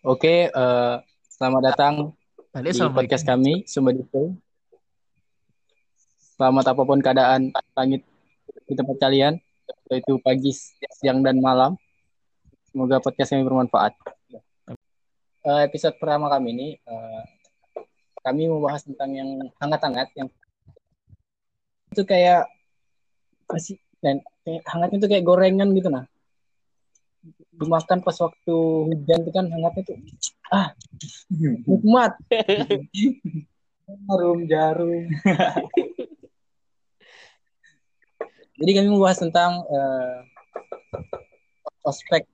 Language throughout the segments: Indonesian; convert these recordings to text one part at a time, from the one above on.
Oke, eh, selamat datang Tadi di podcast kami, Sumber Dito. Selamat apa pun keadaan langit di tempat kalian, yaitu pagi, siang, dan malam. Semoga podcast kami bermanfaat. Eh, episode pertama kami ini, eh, kami membahas tentang yang hangat-hangat, yang itu kayak masih dan hangatnya itu kayak gorengan gitu nah dimakan pas waktu hujan itu kan hangatnya tuh ah nikmat jarum jarum jadi kami membahas tentang uh, ospek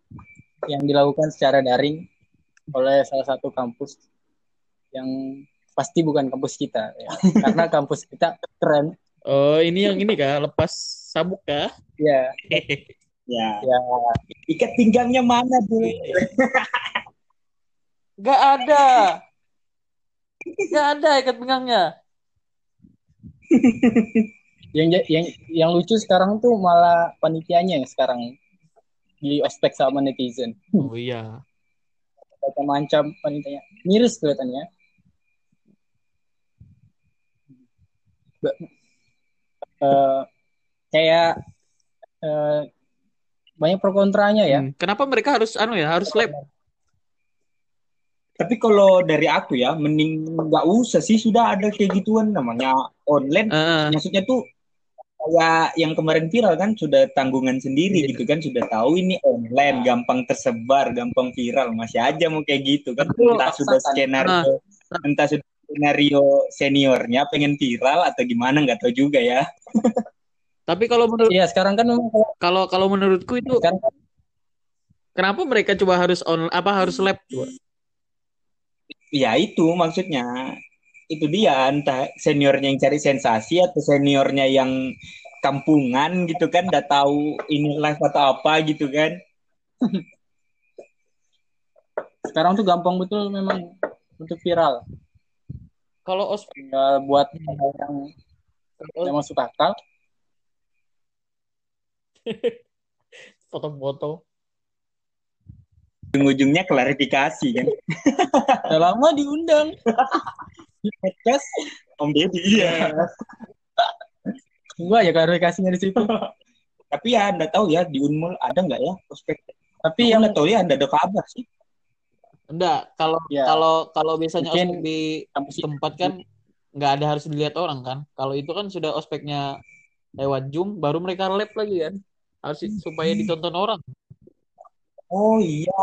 yang dilakukan secara daring oleh salah satu kampus yang pasti bukan kampus kita ya. karena kampus kita keren Oh, ini yang ini kah? Lepas sabuk kah? Iya. ya. Ya. Ikat pinggangnya mana, Bu? Gak ada. Gak ada ikat pinggangnya. yang yang yang lucu sekarang tuh malah panitianya yang sekarang di ospek sama netizen. Oh iya. Macam-macam panitianya. Miris kelihatannya uh, kayak uh, banyak pro kontranya ya. Hmm. Kenapa mereka harus anu ya, harus lab? Tapi kalau dari aku ya, mending nggak usah sih sudah ada kayak gituan namanya online. Uh. Maksudnya tuh kayak yang kemarin viral kan sudah tanggungan sendiri yeah. gitu kan sudah tahu ini online gampang tersebar gampang viral masih aja mau kayak gitu kan entah sudah skenario uh. entah sudah skenario seniornya pengen viral atau gimana nggak tahu juga ya. Tapi kalau menurut Iya, sekarang kan kalau kalau menurutku itu sekarang, kan kenapa mereka coba harus on apa harus lab coba? Ya itu maksudnya. Itu dia entah seniornya yang cari sensasi atau seniornya yang kampungan gitu kan udah tahu ini live atau apa gitu kan. Sekarang tuh gampang betul memang untuk viral. Kalau os tinggal buat yang yang masuk akal. Foto-foto. Ujung-ujungnya klarifikasi kan. Udah lama diundang. Di podcast Om Deddy. Iya. Tunggu aja klarifikasinya di situ. Tapi ya Anda tahu ya di Unmul ada nggak ya prospek? Tapi yang tahu ya Anda ada kabar sih. Enggak, kalau ya. kalau kalau biasanya Mungkin ospek di kampus tempat kan nggak ada harus dilihat orang kan. Kalau itu kan sudah ospeknya lewat Zoom, baru mereka lab lagi kan. Harus supaya ditonton orang. Oh iya.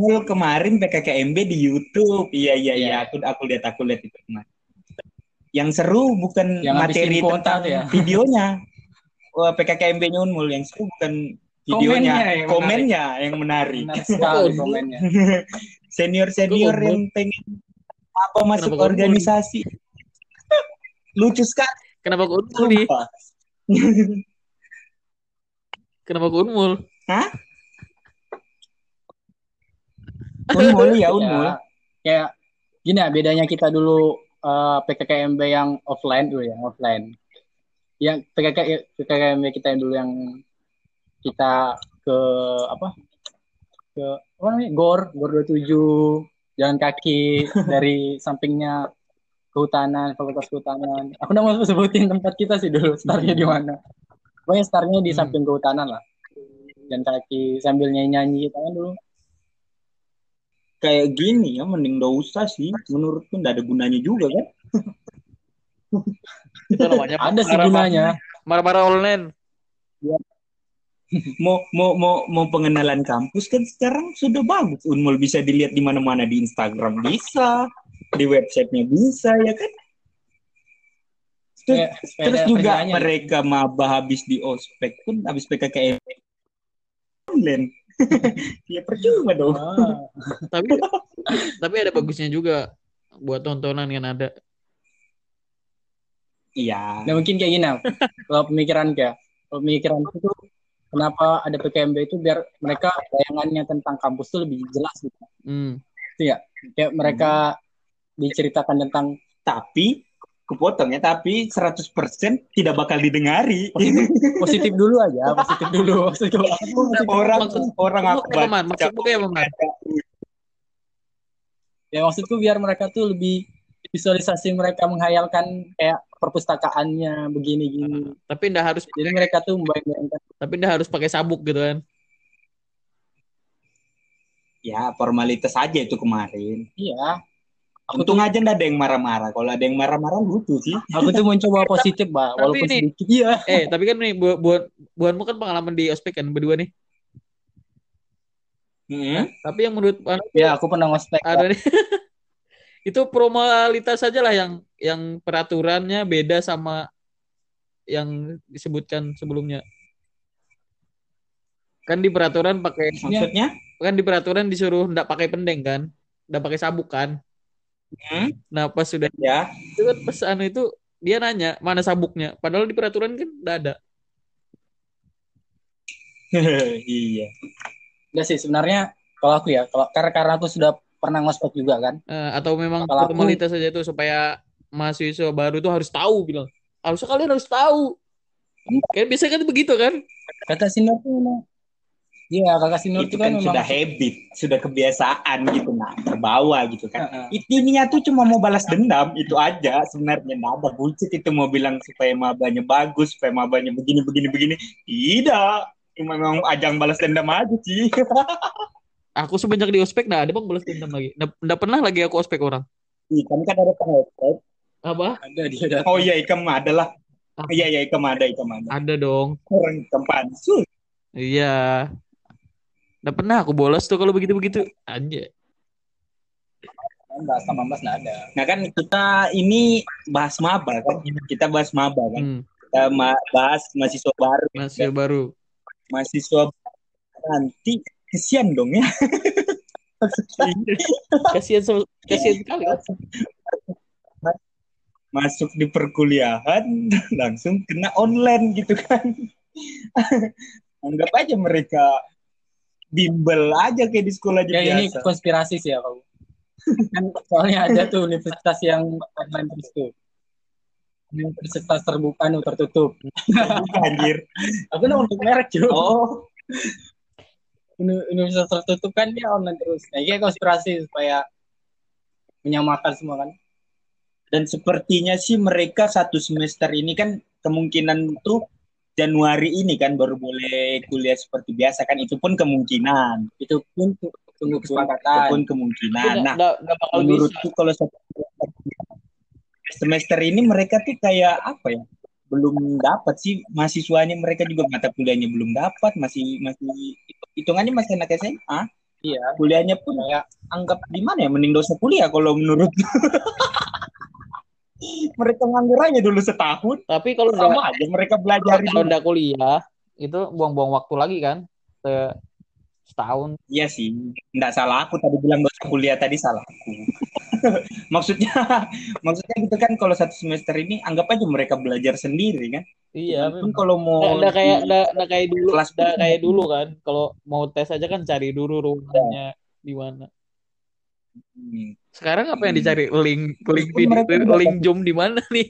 Mul kemarin PKKMB di YouTube. Iya iya iya, aku aku lihat aku lihat itu kemarin. Yang seru bukan yang materi tentang ya. videonya. PKKMB-nya Unmul yang seru bukan videonya, komennya yang komennya menarik. yang menarik. sekali komennya. senior senior yang pengen apa masuk Kenapa organisasi. Lucu sekali. Kenapa unmul nih? Kenapa kau unmul? Hah? Unmul ya unmul. Ya, kayak gini ya bedanya kita dulu uh, eh, PKKMB yang offline dulu ya offline. Yang PKK PKKMB kita yang dulu yang kita ke apa ke apa namanya gor gor 27 jalan kaki dari sampingnya kehutanan fakultas kehutanan aku nggak mau sebutin tempat kita sih dulu startnya di mana pokoknya startnya di hmm. samping kehutanan lah. Jalan kaki sambil nyanyi nyanyi kita kan dulu. Kayak gini ya mending gak usah sih. Menurutku nggak ada gunanya juga kan. Itu namanya ada sih gunanya. Marah-marah online ya, mau mau mau mau pengenalan kampus kan sekarang sudah bagus. Unmul bisa dilihat di mana-mana di Instagram bisa di websitenya bisa ya kan terus, terus juga mereka maba habis di ospek pun habis PKKM online ya percuma dong ah. tapi tapi ada bagusnya juga buat tontonan yang ada iya nah mungkin kayak gini kalau pemikiran kayak pemikiran itu kenapa ada PKMB itu biar mereka bayangannya tentang kampus itu lebih jelas gitu. Hmm. ya. Kayak mereka hmm. diceritakan tentang tapi kepotongnya tapi 100% tidak bakal didengari. Positif, positif dulu aja, positif dulu. Orang maksud, orang apa? Maksudmu kayak ya maksudku biar mereka tuh lebih visualisasi mereka menghayalkan kayak perpustakaannya begini gini tapi ndak harus jadi mereka tuh membayangkan. Tapi ndak harus pakai sabuk gitu kan? Ya formalitas aja itu kemarin. Iya. Aku Untung tuh, aja ndak ada yang marah-marah. Kalau ada yang marah-marah lucu sih. Aku tuh mencoba positif, Mbak. Walaupun nih, sedikit. Iya. Eh, tapi kan nih buat buat buatmu kan pengalaman di ospek kan berdua nih. Hmm. tapi yang menurut Ya, aku pernah ngospek. Ada nih. itu formalitas saja lah yang yang peraturannya beda sama yang disebutkan sebelumnya. Kan di peraturan pakai maksudnya? Kan di peraturan disuruh ndak pakai pendeng kan? Ndak pakai sabuk kan? Hmm? Nah pas sudah ya itu kan pas anu itu dia nanya mana sabuknya, padahal di peraturan kan tidak ada. iya. Enggak sih sebenarnya kalau aku ya, kalau karena karena aku sudah pernah ngospek juga kan. Uh, atau memang kalau formalitas saja itu supaya mahasiswa baru itu harus tahu bilang. Harusnya kalian harus tahu. Kayak biasa kan begitu kan? Kata sinar tuh Iya, kakak senior itu kan, kan sudah habit, sudah kebiasaan gitu, nah terbawa gitu kan. Uh -uh. Intinya tuh cuma mau balas dendam itu aja sebenarnya. Nggak ada bullshit itu mau bilang supaya mabanya bagus, supaya mabanya begini begini begini. Tidak, cuma memang ajang balas dendam aja sih. aku semenjak di ospek nah ada bang balas dendam lagi. Nggak pernah lagi aku ospek orang. Ikan kan ada pengospek. Apa? Ada dia ada. Oh iya ikam ada lah. Iya iya ikam ada ikam ada. Ada dong. Orang pansus. Iya. Nggak pernah aku bolos tuh kalau begitu-begitu. Aja. Bahas sama Mas nggak ada. Nah kan kita ini bahas maba kan. Kita bahas maba kan. Hmm. Kita bahas mahasiswa baru. Mahasiswa kan? baru. Mahasiswa nanti kesian dong ya. kasihan kasihan sekali. Masuk di perkuliahan langsung kena online gitu kan. Anggap aja mereka bimbel aja kayak di sekolah aja ya, biasa. ini konspirasi sih ya kamu kan soalnya ada tuh universitas yang online terus tuh. Universitas terbuka nih tertutup. Anjir. Aku nggak untuk merek juga oh. Universitas tertutup kan dia online terus. Nah ini konspirasi supaya menyamakan semua kan. Dan sepertinya sih mereka satu semester ini kan kemungkinan tuh Januari ini kan baru boleh kuliah seperti biasa kan itu pun kemungkinan. Itu pun tunggu kesepakatan itu pun kemungkinan. Nah da, da, menurutku kalau semester ini mereka tuh kayak apa ya belum dapat sih. Mahasiswanya mereka juga mata kuliahnya belum dapat masih masih hitungannya masih anak SMA iya. Kuliahnya pun ya anggap di mana ya mending dosa kuliah kalau menurut mereka nganggur aja dulu setahun. Tapi kalau sama aja mereka belajar kalau udah kuliah itu buang-buang waktu lagi kan se setahun. Iya sih, nggak salah aku tadi bilang dosa kuliah tadi salah aku. maksudnya maksudnya gitu kan kalau satu semester ini anggap aja mereka belajar sendiri kan. Iya. Pun kalau mau udah kayak udah kayak dulu udah kayak dulu kan. Kalau mau tes aja kan cari dulu rumahnya ya. di mana. Hmm. Sekarang apa yang dicari? Link link video, link Zoom di mana nih?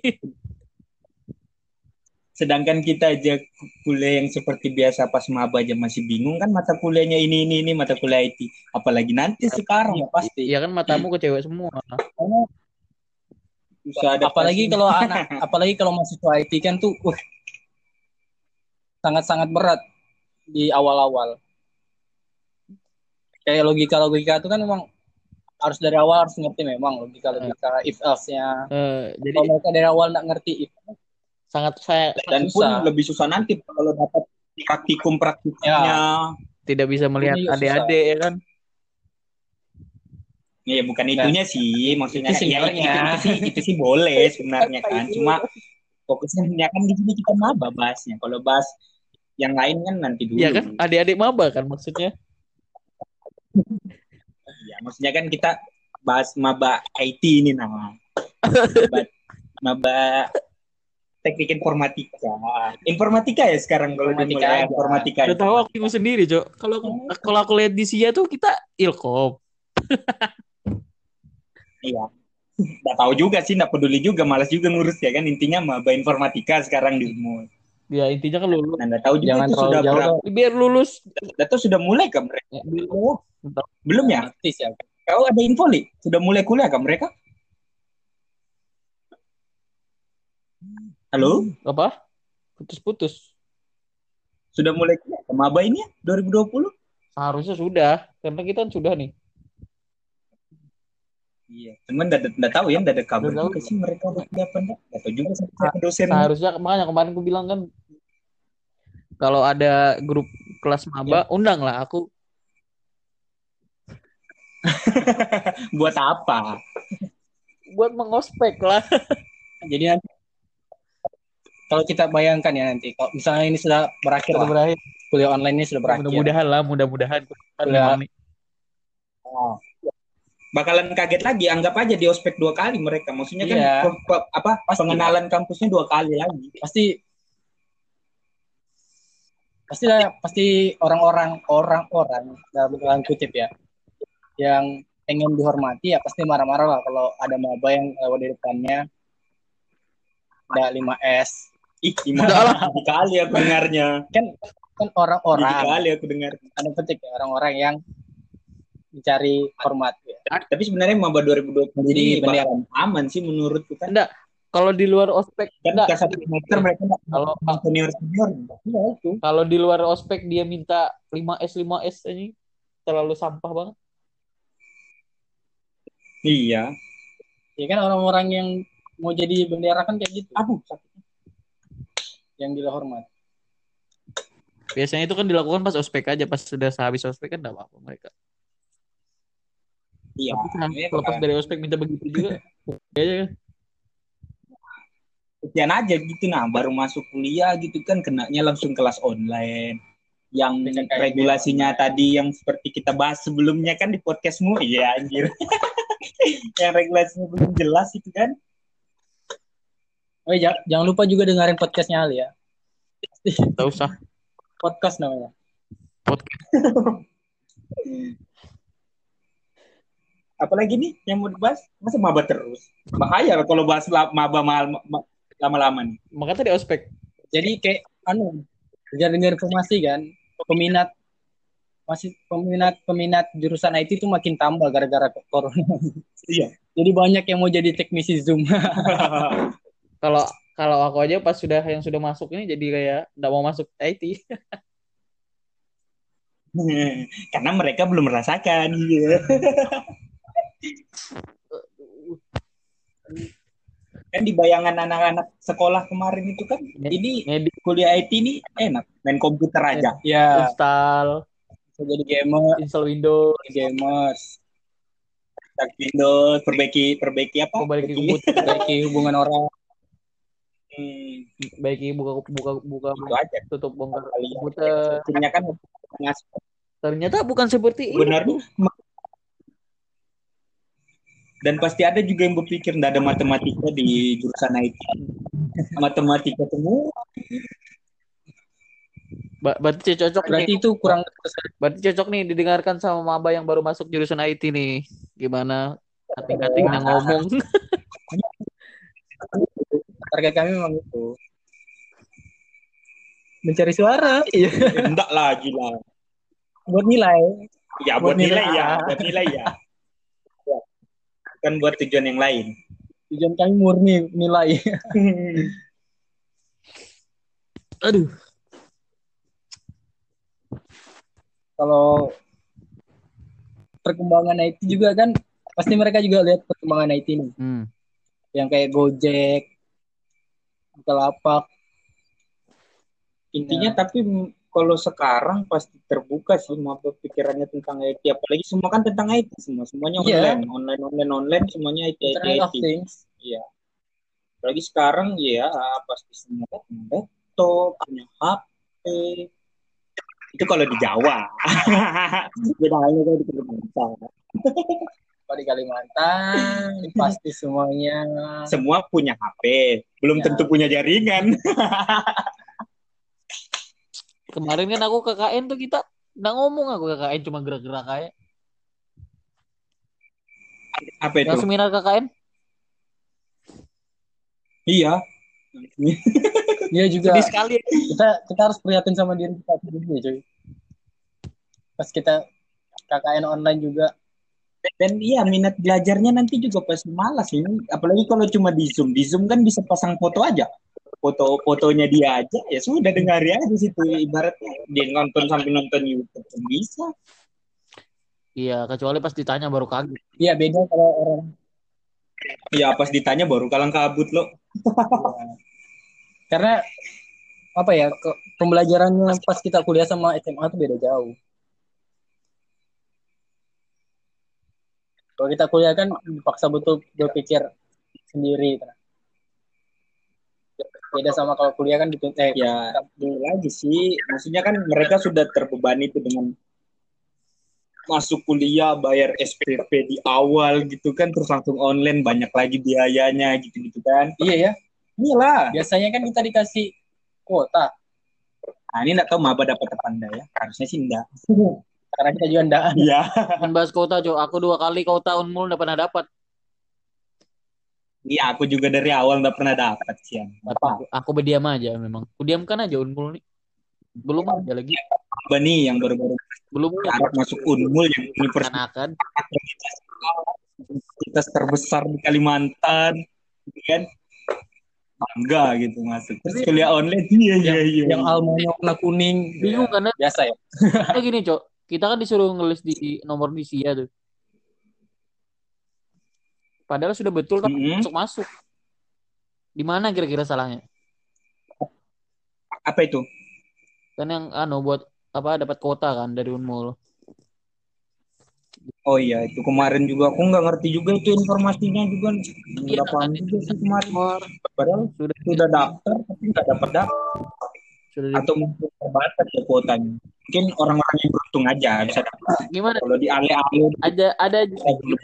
Sedangkan kita aja kuliah yang seperti biasa pas maba aja masih bingung kan mata kuliahnya ini ini ini mata kuliah IT. Apalagi nanti sekarang ya pasti. Ya kan matamu ke cewek semua. Bisa ada apalagi kalau anak apalagi kalau mahasiswa IT kan tuh uh, sangat-sangat berat di awal-awal. Kayak logika-logika itu kan memang harus dari awal harus ngerti memang logika logika uh, if else nya uh, jadi kalau mereka dari awal nggak ngerti if sangat saya dan susah. pun lebih susah nanti kalau dapat praktikum praktikumnya ya. tidak bisa melihat adik-adik ya kan? Iya bukan itunya sih, maksudnya itu, ya, itu, itu, sih itu sih boleh sebenarnya kan. Cuma fokusnya kan di sini kita maba bahasnya. Kalau bahas yang lain kan nanti dulu. Iya kan, adik-adik maba kan maksudnya ya maksudnya kan kita bahas maba IT ini nama. Maba, maba teknik informatika. Informatika ya sekarang kalau informatika dimulai informatika. Udah tahu aku sendiri cok kalau kalau aku lihat di SIA tuh kita ilkom iya. Nggak tahu juga sih nggak peduli juga malas juga ngurus ya kan. Intinya maba informatika sekarang di umur Ya intinya kan lulus. Nah, tahu juga Jangan itu sudah jauh. Berapa. Biar lulus. Data sudah mulai kan mereka? Ya, belum. Belum ya? Artis ya. Kau ada info nih? Sudah mulai kuliah kan mereka? Halo? Apa? Putus-putus. Sudah mulai kuliah Maba ini ya 2020? Seharusnya sudah, karena kita kan sudah nih. Iya, cuman tidak tahu ya, tidak ada kabar juga sih mereka udah apa enggak. Atau juga sama dosen. Seharusnya makanya kemarin aku bilang kan kalau ada grup kelas maba, ya. undang lah aku. Buat apa? Buat mengospek lah. Jadi nanti kalau kita bayangkan ya nanti kalau misalnya ini sudah berakhir sudah berakhir kuliah online ini sudah berakhir mudah-mudahan lah mudah-mudahan kuliah oh. Bakalan kaget lagi anggap aja di ospek dua kali mereka maksudnya kan yeah. apa pasti, pengenalan kampusnya dua kali lagi pasti pasti lah pasti orang-orang orang-orang dalam kutip ya yang pengen dihormati ya pasti marah-marah lah kalau ada maba yang lewat di depannya ada 5S Ih, gimana? kali aku dengarnya. Kan kan orang-orang. kali aku dengar. Ada penting ya orang-orang yang mencari hormat ya. Tapi sebenarnya maba 2020 ini bakal aman sih menurutku kan. Enggak. Kalau di luar ospek kan enggak satu meter mereka kalau senior senior ya itu. Kalau di luar ospek dia minta 5S 5S ini terlalu sampah banget. Iya. Ya kan orang-orang yang mau jadi bendera kan kayak gitu. Aduh, sakit yang hormat. Biasanya itu kan dilakukan pas ospek aja, pas sudah sehabis ospek kan enggak apa-apa mereka. Iya. Tapi kan, lepas dari ospek minta begitu juga. Kayaknya kan. Kesian aja gitu nah, baru masuk kuliah gitu kan kenanya langsung kelas online. Yang regulasinya tadi yang seperti kita bahas sebelumnya kan di podcastmu, iya anjir. yang regulasinya belum jelas itu kan. Oh iya, jangan lupa juga dengerin podcastnya Ali ya. Tidak usah. Podcast namanya. Podcast. Apalagi nih yang mau dibahas? Masa maba terus? Bahaya kalau bahas maba lama-lama nih. Makanya tadi ospek. Jadi kayak anu, dengar dengar informasi kan, peminat masih peminat peminat jurusan IT itu makin tambah gara-gara corona. Iya. Jadi banyak yang mau jadi teknisi Zoom. kalau kalau aku aja pas sudah yang sudah masuk ini jadi kayak nggak mau masuk IT karena mereka belum merasakan gitu. Di bayangan anak-anak sekolah kemarin itu kan ini Ngedit. kuliah IT ini enak main komputer aja. Ya install. Jadi gamer. Install Windows. Gamers. Windows perbaiki perbaiki apa? Perbaiki, perbaiki. hubungan orang. Hmm. Baiki buka buka buka itu aja. tutup bongkar komputer. Ternyata kan ternyata bukan seperti benar. itu. Dan pasti ada juga yang berpikir tidak ada matematika di jurusan IT. matematika semua. Ba berarti cocok berarti nih. itu kurang berarti cocok nih didengarkan sama maba yang baru masuk jurusan IT nih. Gimana? Kating-katingnya ngomong. target kami memang itu mencari suara iya enggak lagi lah buat nilai ya buat, buat nilai, nilai ya buat nilai ya kan buat tujuan yang lain tujuan kami murni nilai aduh kalau perkembangan IT juga kan pasti mereka juga lihat perkembangan IT nih hmm. yang kayak Gojek Bukalapak. Intinya ya. tapi kalau sekarang pasti terbuka sih mau pikirannya tentang IT apalagi semua kan tentang IT semua. Semuanya yeah. online online online online semuanya IT IT IT iya. Apalagi sekarang ya pasti semua punya laptop punya HP itu kalau di Jawa. Beda halnya kalau di Kalimantan. Kalau di Kalimantan pasti semuanya. Semua punya HP, belum ya. tentu punya jaringan. Kemarin kan aku KKN tuh kita nggak ngomong aku KKN cuma gerak-gerak kayak. Apa itu? Yang seminar KKN? Iya. Iya juga. Sedih sekali. Kita kita harus prihatin sama diri kita sendiri, cuy. Pas kita KKN online juga dan iya minat belajarnya nanti juga pasti malas ini apalagi kalau cuma di zoom di zoom kan bisa pasang foto aja foto fotonya dia aja ya sudah dengar ya di situ ibaratnya. Dia nonton sambil nonton YouTube bisa. Iya kecuali pas ditanya baru kaget. Iya beda kalau orang. Iya pas ditanya baru kalang kabut lo. Karena apa ya ke, pembelajarannya pas kita kuliah sama SMA tuh beda jauh. Kalau kita kuliah kan dipaksa betul berpikir sendiri kan beda sama kalau kuliah kan gitu. Eh ya dulu lagi sih. Maksudnya kan mereka sudah terbebani itu dengan masuk kuliah bayar SPP di awal gitu kan terus langsung online banyak lagi biayanya gitu gitu kan. Iya ya iyalah biasanya kan kita dikasih kuota. Nah ini nggak tahu maba dapat apa enggak ya. Harusnya sih enggak karena kita juga enggak iya. Membahas kuota Jo. Aku dua kali kuota unmul enggak pernah dapat Iya, aku juga dari awal nggak pernah dapat sih. Apa? Aku berdiam aja memang. Aku diamkan aja Unmul nih. Belum aja lagi. Apa nih yang baru-baru belum harus masuk Unmul yang universitas akan universitas terbesar di Kalimantan, kan? Bangga gitu masuk. Terus kuliah online iya iya iya. Yang almonya warna kuning. Bingung kan? Biasa ya. Kayak gini, Cok. Kita kan disuruh ngelis di nomor di SIA tuh. Padahal sudah betul tapi mm-hmm. masuk masuk. Di mana kira-kira salahnya? Apa itu? Kan yang anu buat apa dapat kota kan dari Unmul. Oh iya itu kemarin juga aku nggak ngerti juga itu informasinya juga iya, kan, juga sih kemarin. Padahal sudah sudah daftar tapi nggak dapat daftar. Sudah Atau mungkin terbatas ya kuotanya. Mungkin orang-orang yang beruntung aja bisa dapat. Gimana? Kalau di ale-ale ada ada belum